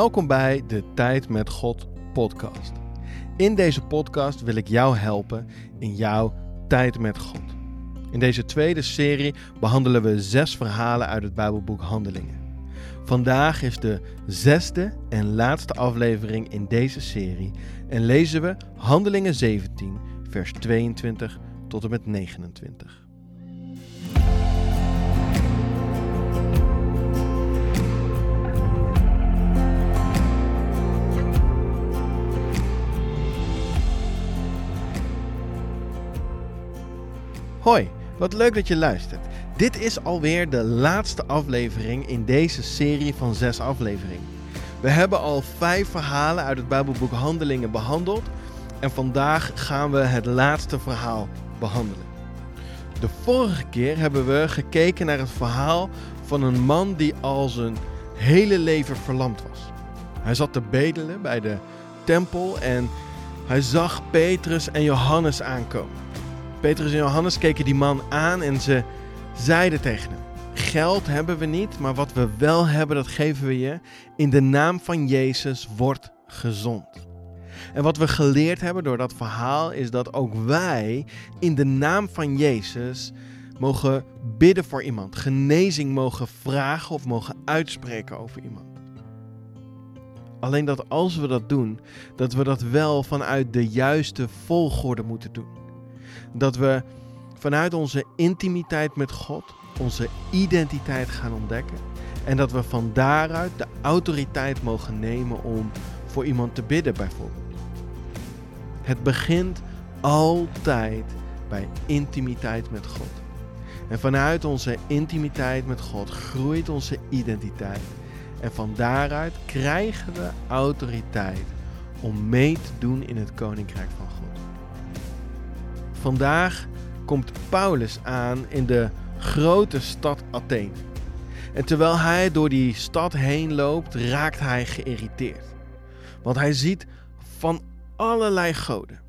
Welkom bij de Tijd met God podcast. In deze podcast wil ik jou helpen in jouw tijd met God. In deze tweede serie behandelen we zes verhalen uit het Bijbelboek Handelingen. Vandaag is de zesde en laatste aflevering in deze serie en lezen we Handelingen 17, vers 22 tot en met 29. Hoi, wat leuk dat je luistert. Dit is alweer de laatste aflevering in deze serie van zes afleveringen. We hebben al vijf verhalen uit het Bijbelboek Handelingen behandeld en vandaag gaan we het laatste verhaal behandelen. De vorige keer hebben we gekeken naar het verhaal van een man die al zijn hele leven verlamd was. Hij zat te bedelen bij de tempel en hij zag Petrus en Johannes aankomen. Petrus en Johannes keken die man aan en ze zeiden tegen hem: Geld hebben we niet, maar wat we wel hebben, dat geven we je. In de naam van Jezus wordt gezond. En wat we geleerd hebben door dat verhaal is dat ook wij in de naam van Jezus mogen bidden voor iemand, genezing mogen vragen of mogen uitspreken over iemand. Alleen dat als we dat doen, dat we dat wel vanuit de juiste volgorde moeten doen. Dat we vanuit onze intimiteit met God onze identiteit gaan ontdekken. En dat we van daaruit de autoriteit mogen nemen om voor iemand te bidden, bijvoorbeeld. Het begint altijd bij intimiteit met God. En vanuit onze intimiteit met God groeit onze identiteit. En van daaruit krijgen we autoriteit om mee te doen in het koninkrijk van God. Vandaag komt Paulus aan in de grote stad Athene. En terwijl hij door die stad heen loopt, raakt hij geïrriteerd. Want hij ziet van allerlei goden.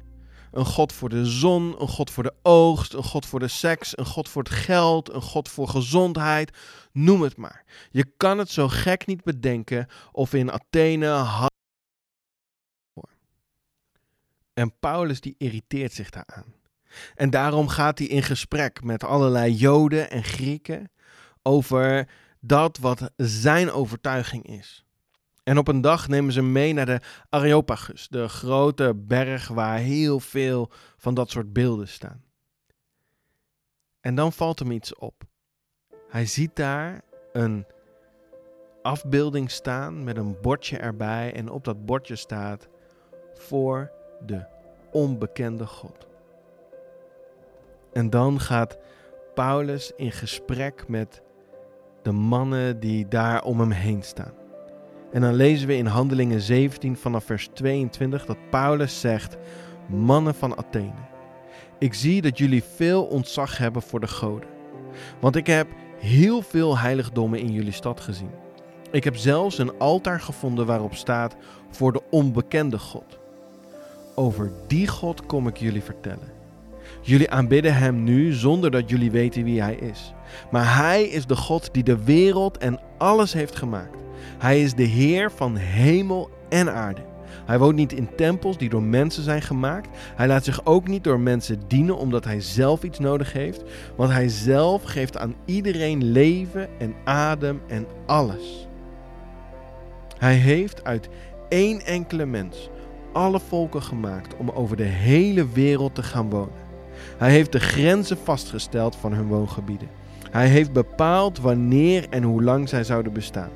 Een god voor de zon, een god voor de oogst, een god voor de seks, een god voor het geld, een god voor gezondheid. Noem het maar. Je kan het zo gek niet bedenken of in Athene had. En Paulus die irriteert zich daaraan. En daarom gaat hij in gesprek met allerlei Joden en Grieken over dat wat zijn overtuiging is. En op een dag nemen ze mee naar de Areopagus, de grote berg waar heel veel van dat soort beelden staan. En dan valt hem iets op. Hij ziet daar een afbeelding staan met een bordje erbij en op dat bordje staat voor de onbekende God. En dan gaat Paulus in gesprek met de mannen die daar om hem heen staan. En dan lezen we in Handelingen 17 vanaf vers 22 dat Paulus zegt: Mannen van Athene, ik zie dat jullie veel ontzag hebben voor de goden. Want ik heb heel veel heiligdommen in jullie stad gezien. Ik heb zelfs een altaar gevonden waarop staat voor de onbekende God. Over die God kom ik jullie vertellen. Jullie aanbidden Hem nu zonder dat jullie weten wie Hij is. Maar Hij is de God die de wereld en alles heeft gemaakt. Hij is de Heer van hemel en aarde. Hij woont niet in tempels die door mensen zijn gemaakt. Hij laat zich ook niet door mensen dienen omdat hij zelf iets nodig heeft. Want hij zelf geeft aan iedereen leven en adem en alles. Hij heeft uit één enkele mens alle volken gemaakt om over de hele wereld te gaan wonen. Hij heeft de grenzen vastgesteld van hun woongebieden. Hij heeft bepaald wanneer en hoe lang zij zouden bestaan.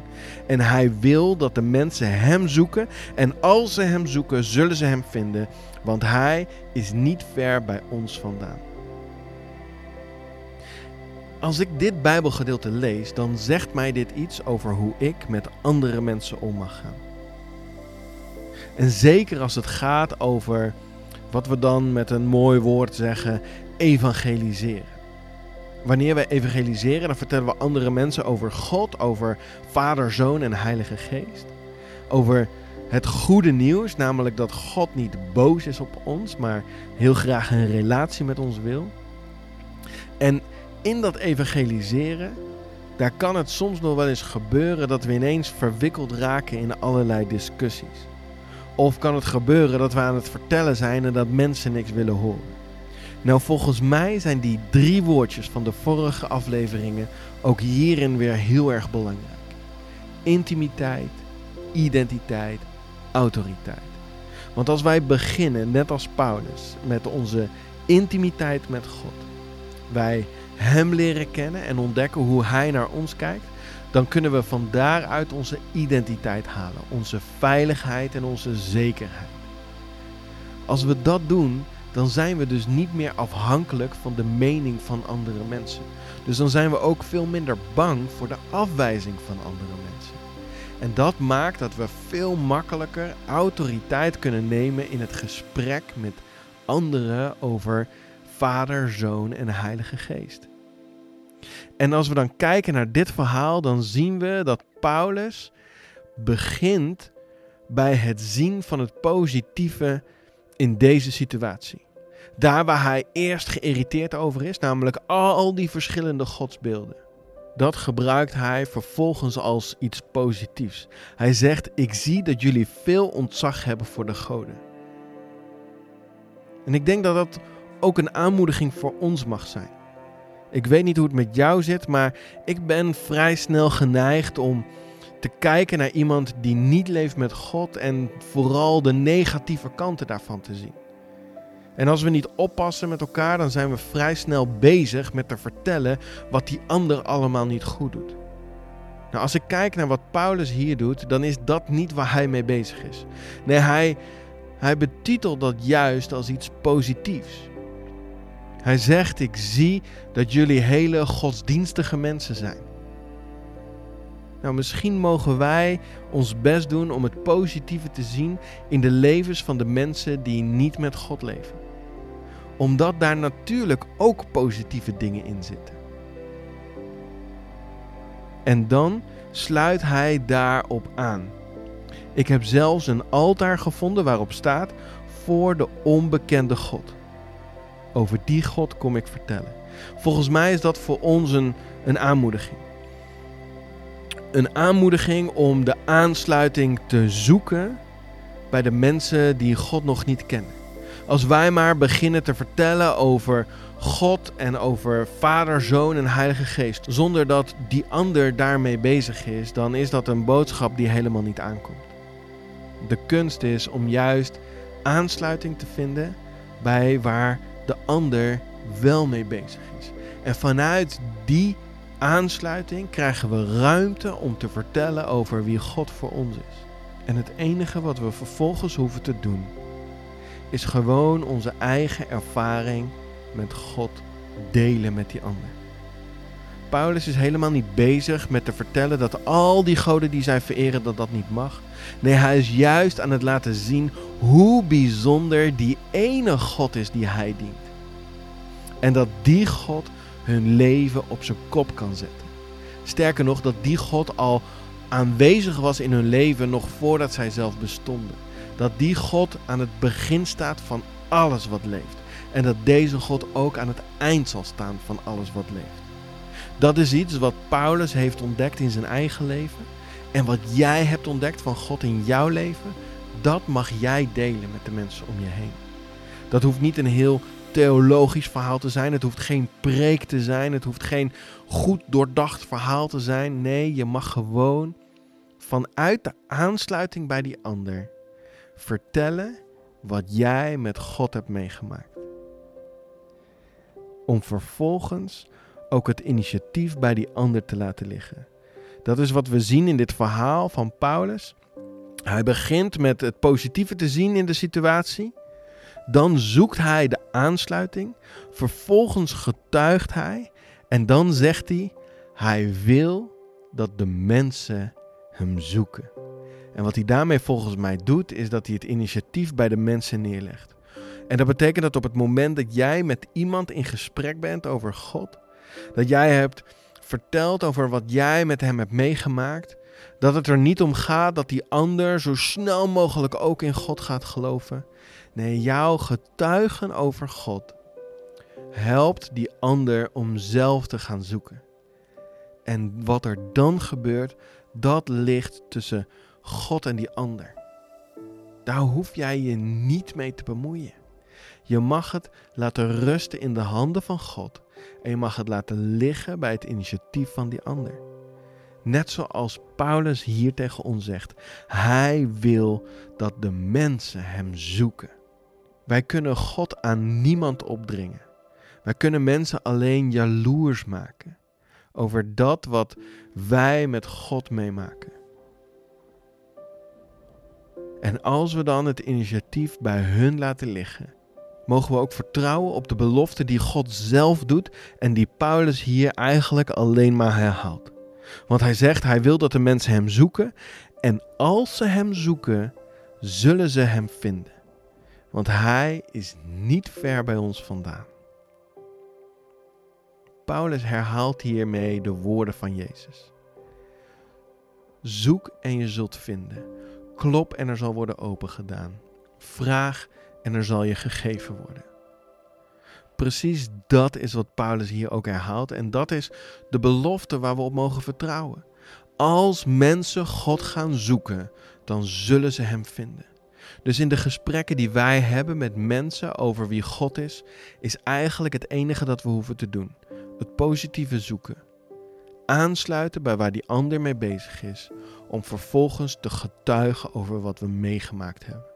En hij wil dat de mensen hem zoeken. En als ze hem zoeken, zullen ze hem vinden. Want hij is niet ver bij ons vandaan. Als ik dit Bijbelgedeelte lees, dan zegt mij dit iets over hoe ik met andere mensen om mag gaan. En zeker als het gaat over wat we dan met een mooi woord zeggen, evangeliseren. Wanneer wij evangeliseren, dan vertellen we andere mensen over God, over Vader, Zoon en Heilige Geest. Over het goede nieuws, namelijk dat God niet boos is op ons, maar heel graag een relatie met ons wil. En in dat evangeliseren daar kan het soms nog wel eens gebeuren dat we ineens verwikkeld raken in allerlei discussies. Of kan het gebeuren dat we aan het vertellen zijn en dat mensen niks willen horen. Nou, volgens mij zijn die drie woordjes van de vorige afleveringen ook hierin weer heel erg belangrijk. Intimiteit, identiteit, autoriteit. Want als wij beginnen, net als Paulus, met onze intimiteit met God, wij Hem leren kennen en ontdekken hoe Hij naar ons kijkt, dan kunnen we van daaruit onze identiteit halen, onze veiligheid en onze zekerheid. Als we dat doen, dan zijn we dus niet meer afhankelijk van de mening van andere mensen. Dus dan zijn we ook veel minder bang voor de afwijzing van andere mensen. En dat maakt dat we veel makkelijker autoriteit kunnen nemen in het gesprek met anderen over Vader, Zoon en Heilige Geest. En als we dan kijken naar dit verhaal, dan zien we dat Paulus begint bij het zien van het positieve in deze situatie. Daar waar hij eerst geïrriteerd over is, namelijk al die verschillende godsbeelden. Dat gebruikt hij vervolgens als iets positiefs. Hij zegt: Ik zie dat jullie veel ontzag hebben voor de goden. En ik denk dat dat ook een aanmoediging voor ons mag zijn. Ik weet niet hoe het met jou zit, maar ik ben vrij snel geneigd om te kijken naar iemand die niet leeft met God en vooral de negatieve kanten daarvan te zien. En als we niet oppassen met elkaar, dan zijn we vrij snel bezig met te vertellen wat die ander allemaal niet goed doet. Nou, als ik kijk naar wat Paulus hier doet, dan is dat niet waar hij mee bezig is. Nee, hij, hij betitelt dat juist als iets positiefs. Hij zegt: Ik zie dat jullie hele godsdienstige mensen zijn. Nou, misschien mogen wij ons best doen om het positieve te zien in de levens van de mensen die niet met God leven. Omdat daar natuurlijk ook positieve dingen in zitten. En dan sluit hij daarop aan. Ik heb zelfs een altaar gevonden waarop staat voor de onbekende God. Over die God kom ik vertellen. Volgens mij is dat voor ons een, een aanmoediging. Een aanmoediging om de aansluiting te zoeken bij de mensen die God nog niet kennen. Als wij maar beginnen te vertellen over God en over Vader, Zoon en Heilige Geest, zonder dat die ander daarmee bezig is, dan is dat een boodschap die helemaal niet aankomt. De kunst is om juist aansluiting te vinden bij waar de ander wel mee bezig is. En vanuit die aansluiting krijgen we ruimte om te vertellen over wie God voor ons is. En het enige wat we vervolgens hoeven te doen, is gewoon onze eigen ervaring met God delen met die ander. Paulus is helemaal niet bezig met te vertellen dat al die goden die zij vereren, dat dat niet mag. Nee, hij is juist aan het laten zien hoe bijzonder die ene God is die hij dient. En dat die God hun leven op zijn kop kan zetten. Sterker nog, dat die God al aanwezig was in hun leven nog voordat zij zelf bestonden. Dat die God aan het begin staat van alles wat leeft. En dat deze God ook aan het eind zal staan van alles wat leeft. Dat is iets wat Paulus heeft ontdekt in zijn eigen leven. En wat jij hebt ontdekt van God in jouw leven, dat mag jij delen met de mensen om je heen. Dat hoeft niet een heel theologisch verhaal te zijn. Het hoeft geen preek te zijn. Het hoeft geen goed doordacht verhaal te zijn. Nee, je mag gewoon vanuit de aansluiting bij die ander vertellen wat jij met God hebt meegemaakt. Om vervolgens ook het initiatief bij die ander te laten liggen. Dat is wat we zien in dit verhaal van Paulus. Hij begint met het positieve te zien in de situatie. Dan zoekt hij de aansluiting. Vervolgens getuigt hij. En dan zegt hij: Hij wil dat de mensen hem zoeken. En wat hij daarmee volgens mij doet, is dat hij het initiatief bij de mensen neerlegt. En dat betekent dat op het moment dat jij met iemand in gesprek bent over God, dat jij hebt verteld over wat jij met hem hebt meegemaakt, dat het er niet om gaat dat die ander zo snel mogelijk ook in God gaat geloven. Nee, jouw getuigen over God helpt die ander om zelf te gaan zoeken. En wat er dan gebeurt, dat ligt tussen God en die ander. Daar hoef jij je niet mee te bemoeien. Je mag het laten rusten in de handen van God en je mag het laten liggen bij het initiatief van die ander. Net zoals Paulus hier tegen ons zegt. Hij wil dat de mensen hem zoeken. Wij kunnen God aan niemand opdringen. Wij kunnen mensen alleen jaloers maken over dat wat wij met God meemaken. En als we dan het initiatief bij hun laten liggen, mogen we ook vertrouwen op de belofte die God zelf doet en die Paulus hier eigenlijk alleen maar herhaalt. Want hij zegt, hij wil dat de mensen hem zoeken en als ze hem zoeken, zullen ze hem vinden. Want hij is niet ver bij ons vandaan. Paulus herhaalt hiermee de woorden van Jezus. Zoek en je zult vinden. Klop en er zal worden opengedaan. Vraag en er zal je gegeven worden. Precies dat is wat Paulus hier ook herhaalt en dat is de belofte waar we op mogen vertrouwen. Als mensen God gaan zoeken, dan zullen ze Hem vinden. Dus in de gesprekken die wij hebben met mensen over wie God is, is eigenlijk het enige dat we hoeven te doen: het positieve zoeken. Aansluiten bij waar die ander mee bezig is, om vervolgens te getuigen over wat we meegemaakt hebben.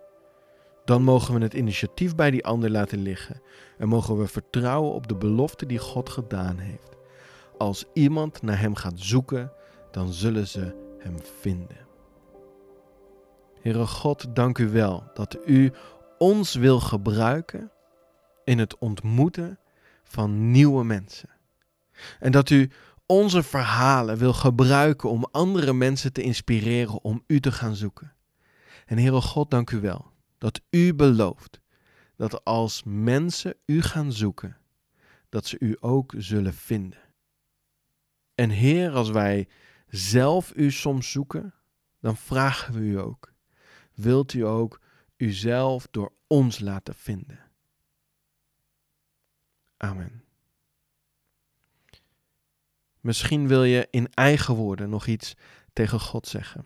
Dan mogen we het initiatief bij die ander laten liggen en mogen we vertrouwen op de belofte die God gedaan heeft. Als iemand naar Hem gaat zoeken, dan zullen ze Hem vinden. Heere God, dank u wel dat u ons wil gebruiken in het ontmoeten van nieuwe mensen. En dat u onze verhalen wil gebruiken om andere mensen te inspireren om u te gaan zoeken. En Heere God, dank u wel dat u belooft dat als mensen u gaan zoeken, dat ze u ook zullen vinden. En Heer, als wij zelf u soms zoeken, dan vragen we u ook, wilt u ook uzelf door ons laten vinden? Amen. Misschien wil je in eigen woorden nog iets tegen God zeggen.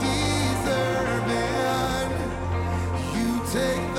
take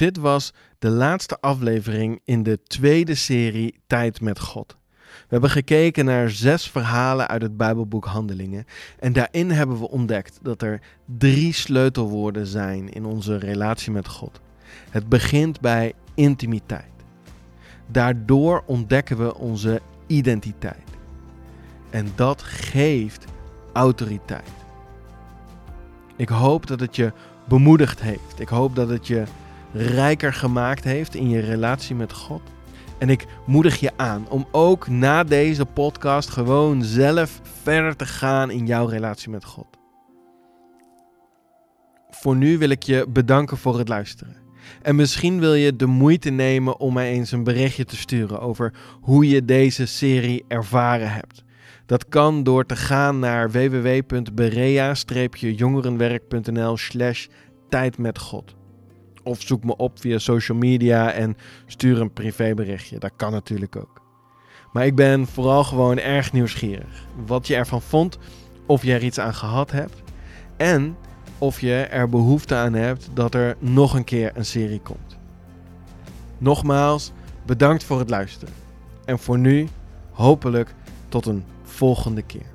Dit was de laatste aflevering in de tweede serie Tijd met God. We hebben gekeken naar zes verhalen uit het Bijbelboek Handelingen. En daarin hebben we ontdekt dat er drie sleutelwoorden zijn in onze relatie met God. Het begint bij intimiteit. Daardoor ontdekken we onze identiteit. En dat geeft autoriteit. Ik hoop dat het je bemoedigd heeft. Ik hoop dat het je rijker gemaakt heeft in je relatie met God. En ik moedig je aan om ook na deze podcast gewoon zelf verder te gaan in jouw relatie met God. Voor nu wil ik je bedanken voor het luisteren. En misschien wil je de moeite nemen om mij eens een berichtje te sturen over hoe je deze serie ervaren hebt. Dat kan door te gaan naar www.berea-jongerenwerk.nl slash tijd met God. Of zoek me op via social media en stuur een privéberichtje. Dat kan natuurlijk ook. Maar ik ben vooral gewoon erg nieuwsgierig. Wat je ervan vond, of je er iets aan gehad hebt. En of je er behoefte aan hebt dat er nog een keer een serie komt. Nogmaals, bedankt voor het luisteren. En voor nu, hopelijk tot een volgende keer.